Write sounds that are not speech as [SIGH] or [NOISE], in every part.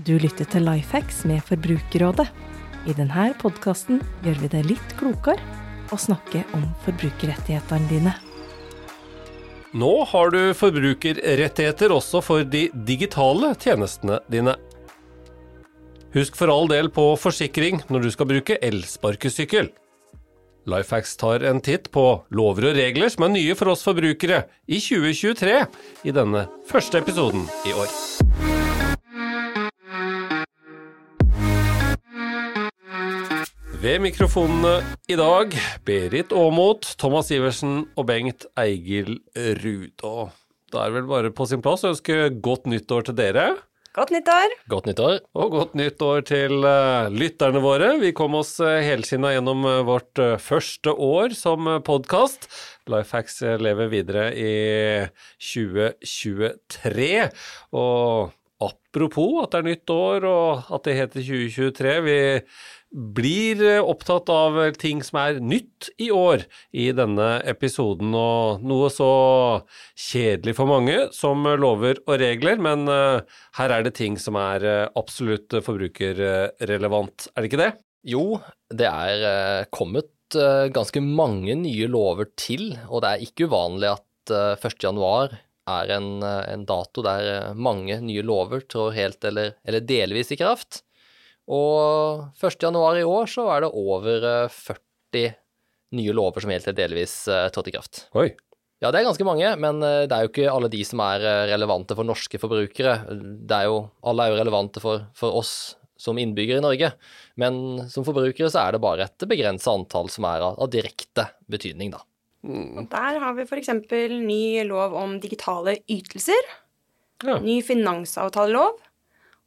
Du lytter til Lifehacks med Forbrukerrådet. I denne podkasten gjør vi det litt klokere å snakke om forbrukerrettighetene dine. Nå har du forbrukerrettigheter også for de digitale tjenestene dine. Husk for all del på forsikring når du skal bruke elsparkesykkel. Lifehacks tar en titt på lover og regler som er nye for oss forbrukere i 2023 i denne første episoden i år. Ved mikrofonene i dag Berit Aamodt, Thomas Iversen og Bengt Eigil Ruud. Og da er vel bare på sin plass å ønske godt nyttår til dere. Godt nyttår! Godt nyttår. Og godt nyttår til uh, lytterne våre. Vi kom oss uh, helskinna gjennom uh, vårt uh, første år som uh, podkast. Lifehacks lever videre i 2023. Og apropos at det er nytt år og at det heter 2023, vi blir opptatt av ting som er nytt i år i denne episoden, og noe så kjedelig for mange som lover og regler, men her er det ting som er absolutt forbrukerrelevant, er det ikke det? Jo, det er kommet ganske mange nye lover til, og det er ikke uvanlig at 1. januar er en, en dato der mange nye lover trår helt eller, eller delvis i kraft. Og 1. januar i år så er det over 40 nye lover som helt eller delvis trådte i kraft. Oi. Ja, det er ganske mange, men det er jo ikke alle de som er relevante for norske forbrukere. Det er jo, alle er jo relevante for, for oss som innbyggere i Norge, men som forbrukere så er det bare et begrenset antall som er av, av direkte betydning, da. Og der har vi f.eks. ny lov om digitale ytelser. Ja. Ny finansavtalelov.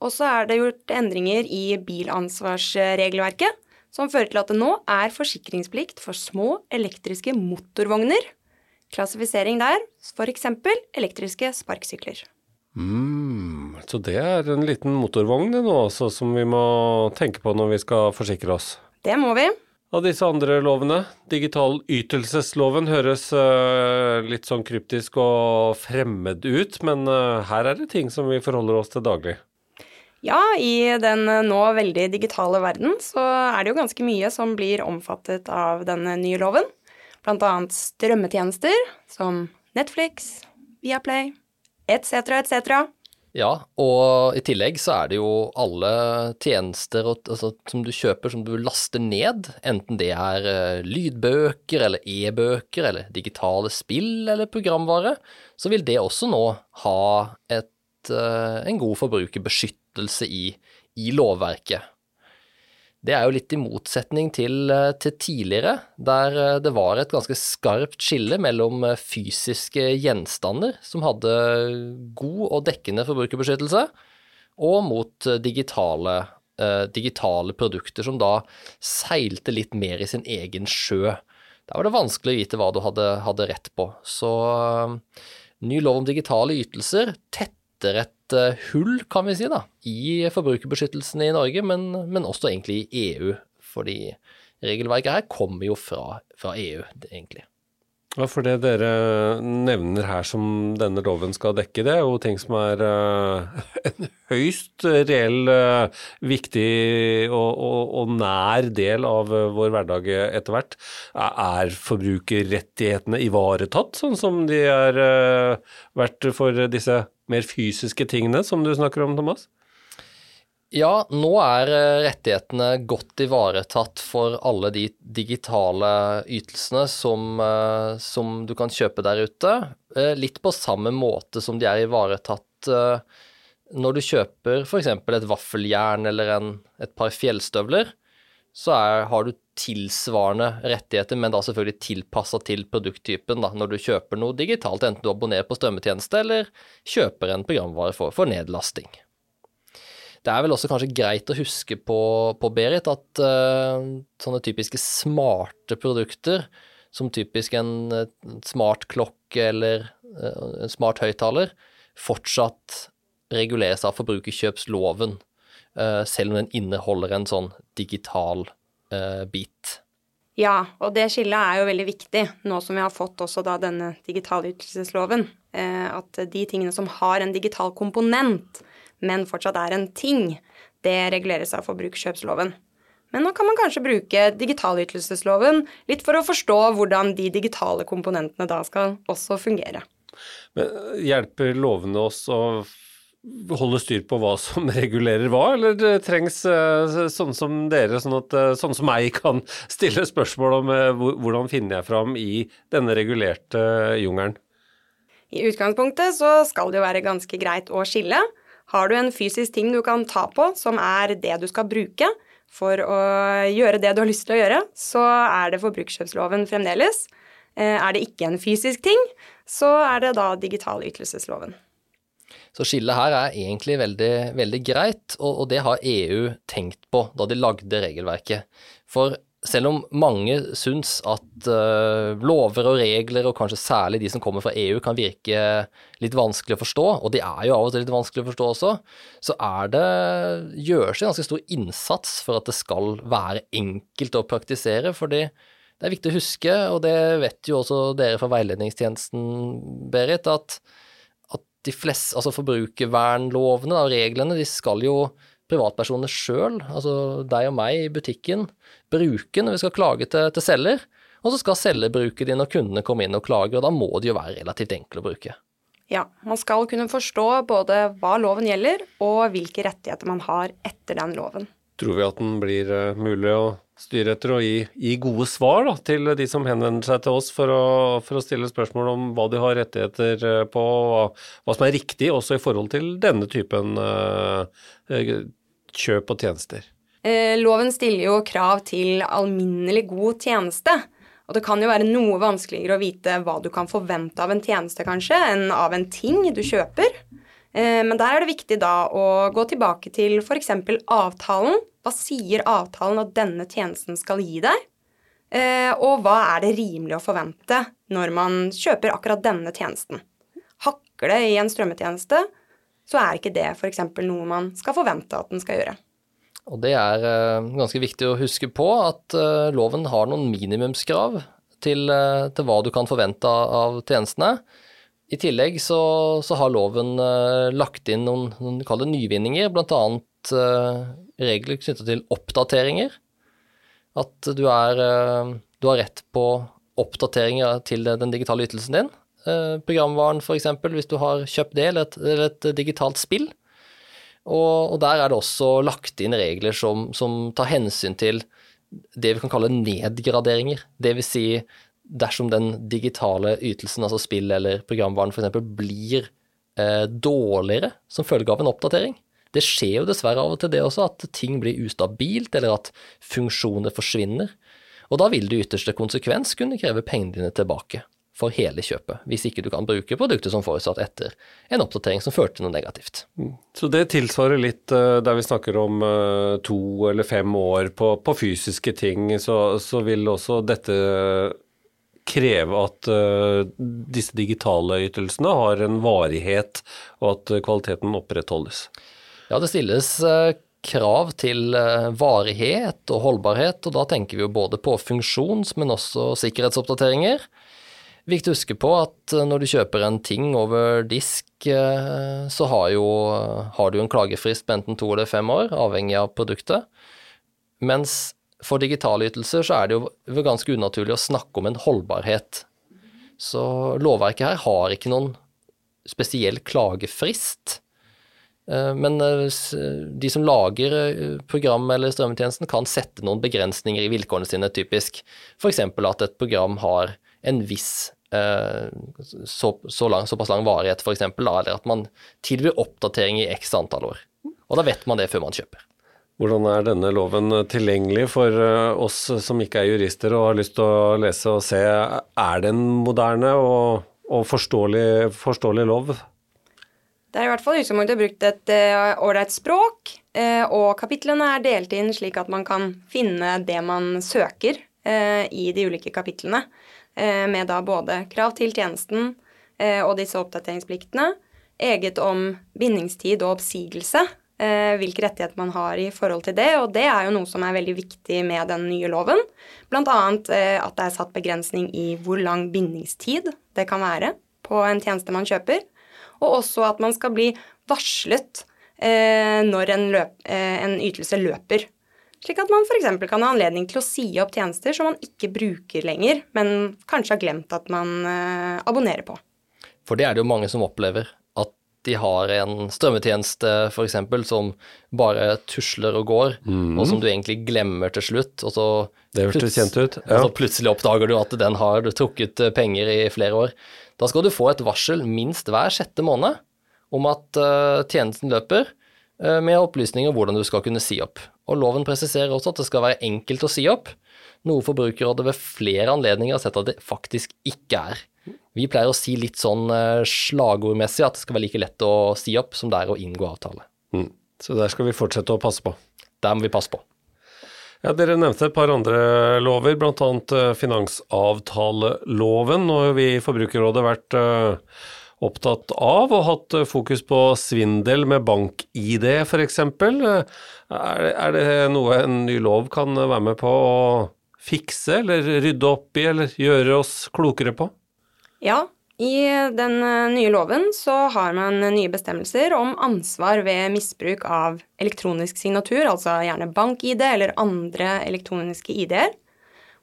Og så er det gjort endringer i bilansvarsregelverket, som fører til at det nå er forsikringsplikt for små elektriske motorvogner. Klassifisering der, f.eks. elektriske sparkesykler. Mm, så det er en liten motorvogn nå, altså, som vi må tenke på når vi skal forsikre oss. Det må vi. Av disse andre lovene, digital ytelsesloven høres uh, litt sånn kryptisk og fremmed ut, men uh, her er det ting som vi forholder oss til daglig. Ja, i den nå veldig digitale verden så er det jo ganske mye som blir omfattet av denne nye loven. Blant annet strømmetjenester som Netflix, Viaplay etc., etc. Ja, og i tillegg så er det jo alle tjenester altså, som du kjøper som du laster ned, enten det er uh, lydbøker eller e-bøker eller digitale spill eller programvare, så vil det også nå ha et, en god forbrukerbeskyttelse i, i lovverket. Det er jo litt i motsetning til, til, tidligere, der det var et ganske skarpt skille mellom fysiske gjenstander som hadde god og dekkende forbrukerbeskyttelse, og mot digitale, eh, digitale produkter som da seilte litt mer i sin egen sjø. Der var det vanskelig å vite hva du hadde, hadde rett på. Så ny lov om digitale ytelser tetter et hull, kan vi si, da, i forbrukerbeskyttelsen i Norge, men, men også egentlig i EU. Fordi regelverket her kommer jo fra, fra EU, egentlig. Ja, for det dere nevner her som denne loven skal dekke, det er jo ting som er uh, [LAUGHS] en høyst reell, uh, viktig og, og, og, nær del av uh, vår hverdag etter hvert. Er forbrukerrettighetene ivaretatt, sånn som de er vært for disse mer fysiske tingene som du snakker om, Thomas? Ja, nå er rettighetene godt ivaretatt for alle de digitale ytelsene som, som, du kan kjøpe der ute. Litt på samme måte som de er ivaretatt når du kjøper f.eks. et vaffeljern eller en, et par fjellstøvler. Så er, har du tilsvarende rettigheter, men da selvfølgelig tilpassa til produkttypen da, når du kjøper noe digitalt, enten du abonnerer på strømmetjeneste eller kjøper en programvare for, for nedlasting. Det er vel også kanskje greit å huske på, på Berit, at uh, sånne typiske smarte produkter, som typisk en, uh, smart klokke eller uh, en smart høyttaler, fortsatt reguleres av forbrukerkjøpsloven, selv om den inneholder en sånn digital bit. Ja, og det skillet er jo veldig viktig, nå som vi har fått også da denne digitale ytelsesloven. At de tingene som har en digital komponent, men fortsatt er en ting. Det reguleres av forbrukerkjøpsloven. Men nå kan man kanskje bruke digitalytelsesloven litt for å forstå hvordan de digitale komponentene da skal også fungere. Men Hjelper lovene oss å holde styr på hva som [LAUGHS] regulerer hva, eller det trengs sånn som dere, sånn, at, sånne som meg, kan [LAUGHS] stille spørsmål om hvordan finner jeg fram i denne regulerte jungelen? I utgangspunktet så skal det jo være ganske greit å skille. Har du en fysisk ting du kan ta på, som er det du skal bruke, for å gjøre det du har lyst til å gjøre, så er det forbrukerkjøpsloven fremdeles. Eh, er det ikke en fysisk ting, så er det da digitalytelsesloven. Så skillet her er egentlig veldig, veldig greit, og, og, det har EU tenkt på da de lagde regelverket. For selv om mange syns at uh, lover og regler, og kanskje særlig de som kommer fra EU, kan virke litt vanskelig å forstå, og de er jo av og til litt vanskelig å forstå også, så er det, gjøres det ganske stor innsats for at det skal være enkelt å praktisere. fordi det er viktig å huske, og det vet jo også dere fra veiledningstjenesten, Berit, at de fleste, altså forbrukervernlovene og reglene, de skal jo privatpersoner sjøl, altså deg og meg i butikken, bruke når vi skal klage til, til selger. Og så skal selger bruke de når kundene kommer inn og klager, og da må de jo være relativt enkle å bruke. Ja, man skal kunne forstå både hva loven gjelder, og hvilke rettigheter man har etter den loven. Tror vi at den blir uh, mulig å styre etter og gi, gi gode svar da, til de som henvender seg til oss for å, for å, stille spørsmål om hva de har rettigheter eh, på, hva som er riktig også i forhold til denne typen uh, kjøp og tjenester? Loven stiller jo krav til alminnelig god tjeneste. Og det kan jo være noe vanskeligere å vite hva du kan forvente av en tjeneste, kanskje, enn av en ting du kjøper. Men der er det viktig da å gå tilbake til f.eks. avtalen. Hva sier avtalen at denne tjenesten skal gi deg? Eh, og hva er det rimelig å forvente når man kjøper akkurat denne tjenesten? Hakker det i en strømmetjeneste, så er ikke det f.eks. noe man skal forvente at den skal gjøre. Og det er uh, ganske viktig å huske på at uh, loven har noen minimumskrav til, til, hva du kan forvente av, tjenestene. I tillegg så, så har loven lagt inn noen, noen nyvinninger, bl.a. regler knyttet til oppdateringer. At du, er, du har rett på oppdateringer til den digitale ytelsen din. Programvaren f.eks., hvis du har kjøpt det, eller et, eller et digitalt spill og, og, der er det også lagt inn regler som, som, tar hensyn til det vi kan kalle nedgraderinger. Vil si dersom den digitale ytelsen, altså spill eller programvaren f.eks., blir eh, dårligere som følge av en oppdatering. Det skjer jo dessverre av og til det også, at ting blir ustabilt, eller at funksjoner forsvinner. Og da vil det i ytterste konsekvens kunne kreve pengene dine tilbake for hele kjøpet, hvis ikke du kan bruke produktet som forutsatt etter en oppdatering som førte til noe negativt. Mm. Så det tilsvarer litt uh, der vi snakker om uh, to eller fem år på, på fysiske ting, så, så, vil også dette kreve at uh, disse digitale ytelsene har en varighet, og at kvaliteten opprettholdes? Ja, det stilles krav til varighet og holdbarhet, og da tenker vi jo både på funksjons, men også sikkerhetsoppdateringer. Viktig å huske på at eh, når du kjøper en ting over disk, eh, så har, jo, har du en klagefrist på enten to eller fem år, avhengig av produktet. Mens for digitale ytelser så er det jo ganske unaturlig å snakke om en holdbarhet. Så lovverket her har ikke noen spesiell klagefrist. Eh, men de som lager program eller strømmetjenesten kan sette noen begrensninger i vilkårene sine, typisk. F.eks. at et program har en viss eh, så, så lang, såpass lang varighet, f.eks., eller at man tilbyr oppdatering i x antall år. Og da vet man det før man kjøper. Hvordan er denne loven tilgjengelig for eh, oss som ikke er jurister og har lyst til å lese og se? Er det en moderne og, og forståelig, forståelig, lov? Det er i hvert fall utgangspunktet brukt et eh, ålreit uh, språk, uh, og kapitlene er delt inn slik at man kan finne det man søker uh, i de ulike kapitlene. Med da både krav til tjenesten og disse oppdateringspliktene, eget om bindingstid og oppsigelse, hvilke rettigheter man har i forhold til det. Og det er jo noe som er veldig viktig med den nye loven. Bl.a. at det er satt begrensning i hvor lang bindingstid det kan være på en tjeneste man kjøper. Og også at man skal bli varslet eh, når en, løp, eh, en ytelse løper. Slik at man f.eks. kan ha anledning til å si opp tjenester som man ikke bruker lenger, men kanskje har glemt at man eh, abonnerer på. For det er det jo mange som opplever. De har en strømmetjeneste f.eks. som bare tusler og går, og som du egentlig glemmer til slutt. Og så, Det hørtes kjent ut, og så plutselig oppdager du at den har trukket eh, penger i flere år. Da skal du få et varsel minst hver sjette måned om at uh, tjenesten løper, uh, med opplysninger om hvordan du skal kunne si opp. Og loven presiserer også at det skal være enkelt å si opp, noe Forbrukerrådet ved flere anledninger har sett at det faktisk ikke er. Vi pleier å si litt sånn eh, slagordmessig at det skal være like lett å si opp som det er å inngå avtale. Mm. Så der skal vi fortsette å passe på. Der må vi passe på. Ja, Dere nevnte et par andre lover, bl.a. finansavtaleloven. Nå har vi i Forbrukerrådet vært eh, opptatt av og hatt eh, fokus på svindel med bank-ID f.eks. Er det noe en ny lov kan være med på å fikse, eller rydde opp i, eller gjøre oss klokere på? Ja, i den eh, nye loven så har man nye bestemmelser om ansvar ved misbruk av elektronisk signatur, altså gjerne bank-ID eller andre elektroniske ID-er.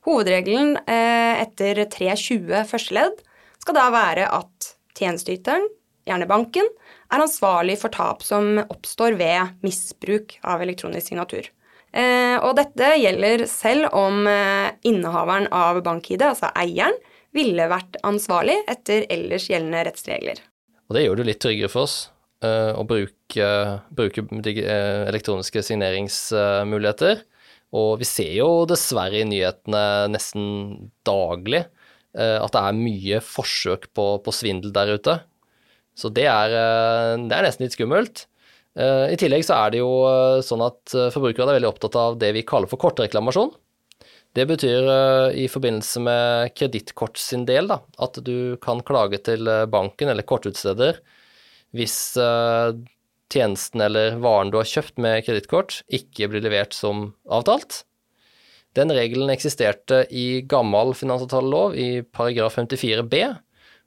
Hovedregelen eh, etter 320 første ledd skal da være at tjenesteyteren, gjerne banken, er ansvarlig for tap som oppstår ved misbruk av elektronisk signatur. Eh, og dette gjelder selv om eh, innehaveren av bank-ID, altså eieren, ville vært ansvarlig etter ellers gjeldende rettsregler. Og det gjør det litt tryggere for oss uh, å bruke, bruke eh, elektroniske signeringsmuligheter. Og vi ser jo dessverre i nyhetene nesten daglig uh, at det er mye forsøk på, på svindel der ute. Så det er, uh, det er nesten litt skummelt. I tillegg så er det jo sånn at forbrukerne er veldig opptatt av det vi kaller for kortreklamasjon. Det betyr eh, i forbindelse med kredittkort sin del da, at du kan klage til eh, banken eller kortutsteder hvis eh, tjenesten eller varen du har kjøpt med kredittkort ikke blir levert som avtalt. Den regelen eksisterte i gammel finansavtalelov i paragraf 54 b,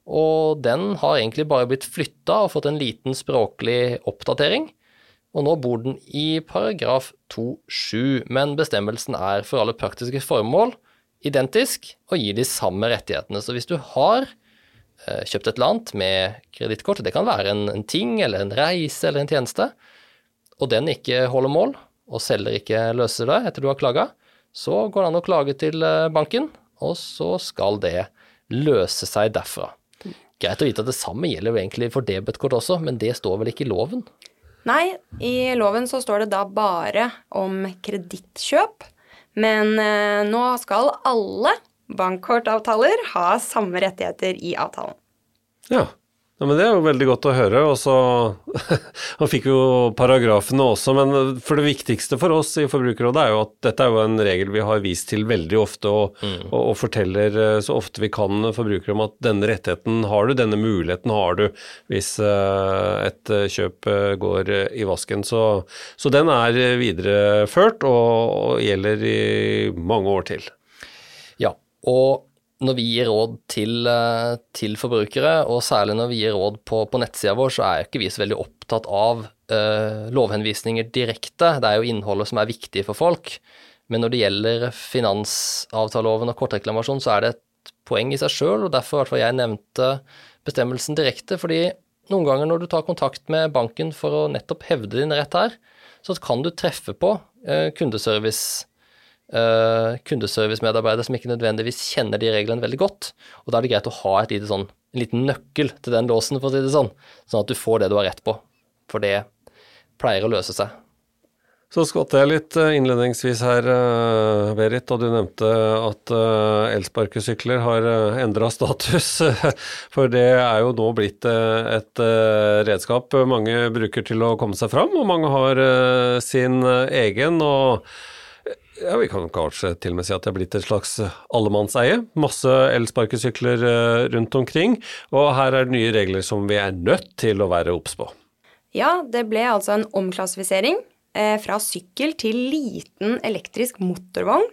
og den har egentlig bare blitt flytta og fått en liten språklig oppdatering. Og nå bor den i paragraf 2-7, men bestemmelsen er for alle praktiske formål identisk og gir de samme rettighetene. Så hvis du har eh, kjøpt et eller annet med kredittkort, det kan være en, en ting eller en reise eller en tjeneste, og den ikke holder mål, og selger ikke løser det etter du har klaga, så går det an å klage til eh, banken, og så skal det løse seg derfra. Greit å vite at det samme gjelder egentlig for debetkort også, men det står vel ikke i loven? Nei, i loven så står det da bare om kredittkjøp, men eh, nå skal alle bankkortavtaler ha samme rettigheter i avtalen. Ja. Ja, men det er jo veldig godt å høre. Og så [LAUGHS] Han fikk jo paragrafene også, men for det viktigste for oss i Forbrukerrådet er jo at dette er jo en regel vi har vist til veldig ofte, og, og, og forteller eh, så ofte vi kan forbrukere om at denne rettigheten har du, denne muligheten har du hvis eh, et eh, kjøp eh, går eh, i vasken. Så, så den er eh, videreført og, og gjelder i mange år til. Ja, og når vi gir råd til, eh, til forbrukere, og særlig når vi gir råd på, på nettsida vår, så er ikke vi så veldig opptatt av uh, lovhenvisninger direkte. Det er jo innholdet som er viktig for folk. Men når det gjelder finansavtaleloven og kortreklamasjon, så er det et poeng i seg sjøl, og derfor fall jeg nevnte bestemmelsen direkte. fordi noen ganger når du tar kontakt med banken for å nettopp hevde din rett her, så kan du treffe på uh, kundeservice eh, kundeservicemedarbeider som ikke nødvendigvis kjenner de reglene veldig godt. Og da er det greit å ha sånn, en liten nøkkel til den låsen, for å si det sånn, sånn at du får det du har rett på. For det pleier å løse seg. Så skvatt jeg litt eh, innledningsvis her, eh, Berit, da du nevnte at elsparkesykler har endra status. [LAUGHS] For det er jo nå blitt et redskap mange bruker til å komme seg fram, og mange har sin egen. og ja, Vi kan kanskje til og med si at det er blitt et slags allemannseie. Masse elsparkesykler eh, rundt omkring, og her er det nye regler som vi er nødt til å være obs på. Ja, det ble altså en omklassifisering eh, fra sykkel til liten elektrisk motorvogn.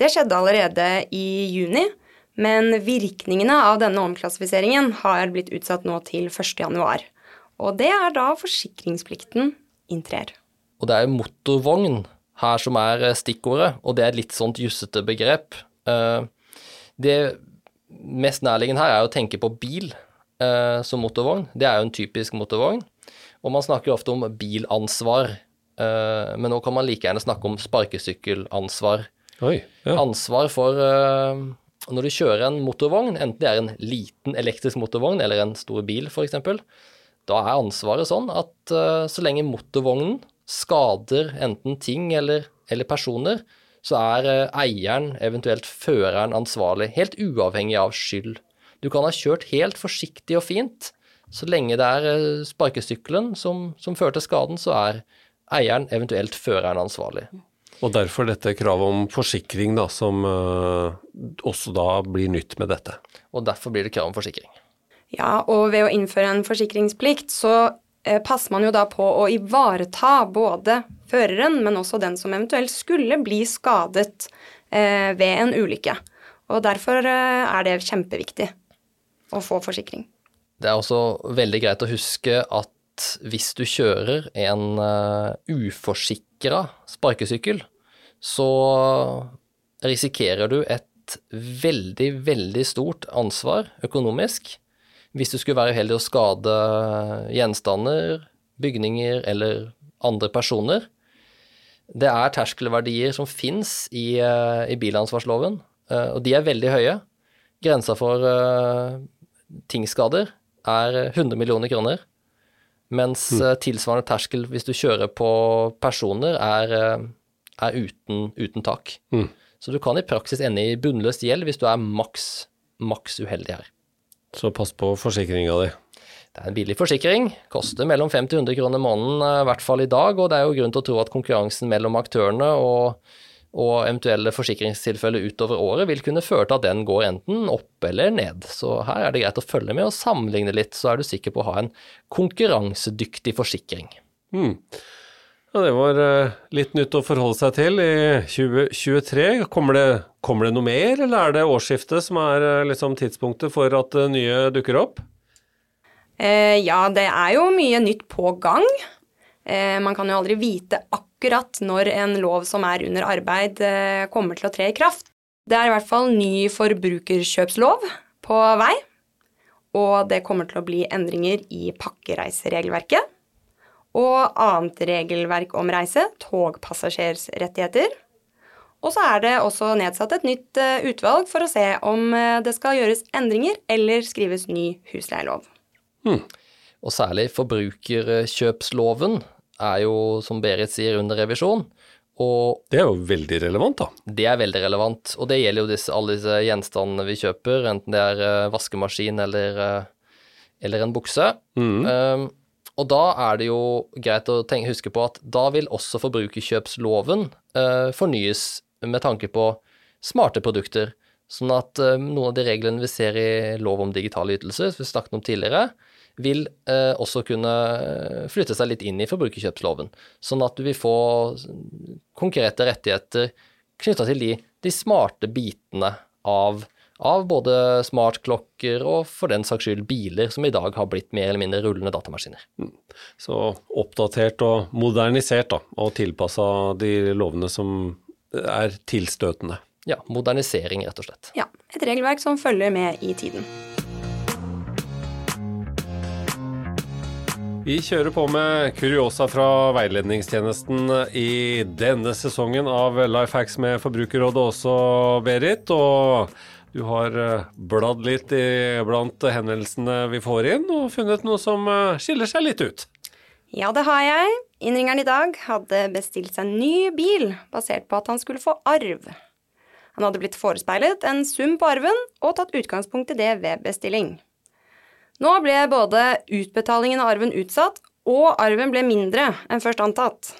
Det skjedde allerede i juni, men virkningene av denne omklassifiseringen har blitt utsatt nå til 1. januar. Og det er da forsikringsplikten inntrer. Og det er jo motorvogn her som er eh, stikkordet, og det er et litt sånt jussete begrep. Eh, Det mest nærliggende her er å tenke på bil eh, som motorvogn. Det er jo en typisk motorvogn. Og man snakker ofte om bilansvar, men nå kan man like gjerne snakke om sparkesykkelansvar. Oi, ja. Ansvar for når du kjører en motorvogn, enten det er en liten elektrisk motorvogn eller en stor bil f.eks., da er ansvaret sånn at så lenge motorvognen skader enten ting eller, eller personer, så er eh, eieren, eventuelt føreren, ansvarlig, helt uavhengig av skyld. Du kan ha kjørt helt forsiktig og fint. Så lenge det er eh, sparkesykkelen som, som fører til skaden, så er eieren, eventuelt føreren, ansvarlig. Og derfor dette kravet om forsikring, da, som eh, også da blir nytt med dette. Og derfor blir det krav om forsikring. Ja, og ved å innføre en forsikringsplikt, så passer man jo da på å ivareta både føreren, men også den som eventuelt skulle bli skadet eh, ved en ulykke. Og derfor eh, er det kjempeviktig å få forsikring. Det er også veldig greit å huske at hvis du kjører en uforsikra sparkesykkel, så risikerer du et veldig, veldig stort ansvar økonomisk hvis du skulle være uheldig å skade gjenstander, bygninger eller andre personer. Det er terskelverdier som fins i, uh, i bilansvarsloven, uh, og de er veldig høye. Grensa for uh, tingskader er 100 millioner kroner, mens mm. tilsvarende terskel hvis du kjører på personer, er, eh, er uten, uten tak. Mm. Så du kan i praksis ende i bunnløs gjeld hvis du er maks, maks uheldig her. Så pass på forsikringa di. Det er en billig forsikring, koster mellom 50 og 100 kroner måneden, eh, i hvert fall i dag, og det er jo grunn til å tro at konkurransen mellom aktørene og, og eventuelle forsikringstilfeller utover året vil kunne føre til at den går enten opp eller ned. Så her er det greit å følge med og sammenligne litt, så er du sikker på å ha en konkurransedyktig forsikring. Mm. Ja, det var eh, litt nytt å forholde seg til i 2023. Kommer det, kommer det noe mer, eller er det årsskiftet som er eh, liksom tidspunktet for at det nye dukker opp? Eh, ja, det er jo mye nytt på gang. Eh, man kan jo aldri vite akkurat når en lov som er under arbeid, eh, kommer til å tre i kraft. Det er i hvert fall ny forbrukerkjøpslov på vei, og det kommer til å bli endringer i pakkereiseregelverket og annet regelverk om reise, togpassasjers rettigheter. Og så er det også nedsatt et nytt eh, utvalg for å se om eh, det skal gjøres endringer eller skrives ny husleielov. Og særlig forbrukerkjøpsloven er jo, som Berit sier, under revisjon. Og Det er jo veldig relevant, da. det er veldig relevant. Og det gjelder jo disse, alle disse gjenstandene vi kjøper, enten det er eh, vaskemaskin eller, eller en bukse. Mm. Um, og da er det jo greit å tenke, huske på at da vil også forbrukerkjøpsloven eh, fornyes med tanke på smarte produkter. Sånn at eh, noen av de reglene vi ser i lov om digitale ytelser, som vi snakket om tidligere, vil eh, også kunne eh, flytte seg litt inn i forbrukerkjøpsloven. Sånn at du vil få konkrete rettigheter knytta til de, de smarte bitene av, av både smartklokker og for den saks skyld biler, som i dag har blitt mer eller mindre rullende datamaskiner. Så oppdatert og modernisert, da, og tilpassa de lovene som er tilstøtende. Ja, modernisering, rett og slett. Ja, et regelverk som følger med i tiden. Vi kjører på med kuriosa fra veiledningstjenesten i denne sesongen av Life Hacks med Forbrukerrådet også, Berit. Og du har eh, bladd litt i blant henvendelsene vi får inn, og funnet noe som eh, skiller seg litt ut. Ja, det har jeg. Innringeren i dag hadde bestilt seg en ny bil basert på at han skulle få arv. Han hadde blitt forespeilet en sum på arven og tatt utgangspunkt i det ved bestilling. Nå ble både utbetalingen av arven utsatt, og arven ble mindre enn først antatt.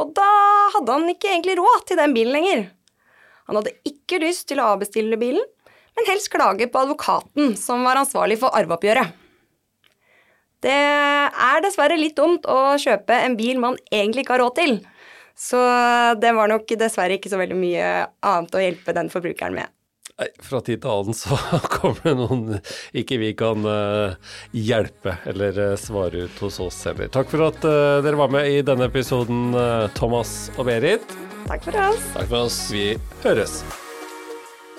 Og da hadde han ikke egentlig råd til den bilen lenger. Han hadde ikke lyst til å avbestille bilen, men helst klage på advokaten som var ansvarlig for arveoppgjøret. Det er dessverre litt dumt å kjøpe en bil man egentlig ikke har råd til. Så det var nok dessverre ikke så veldig mye annet å hjelpe den forbrukeren med. Nei, fra tid til annen så [LAUGHS] kommer det noen ikke vi kan uh, hjelpe eller uh, svare ut hos oss heller. Takk for at uh, dere var med i denne episoden, Thomas og Berit. Takk for oss. Takk for oss. Vi høres.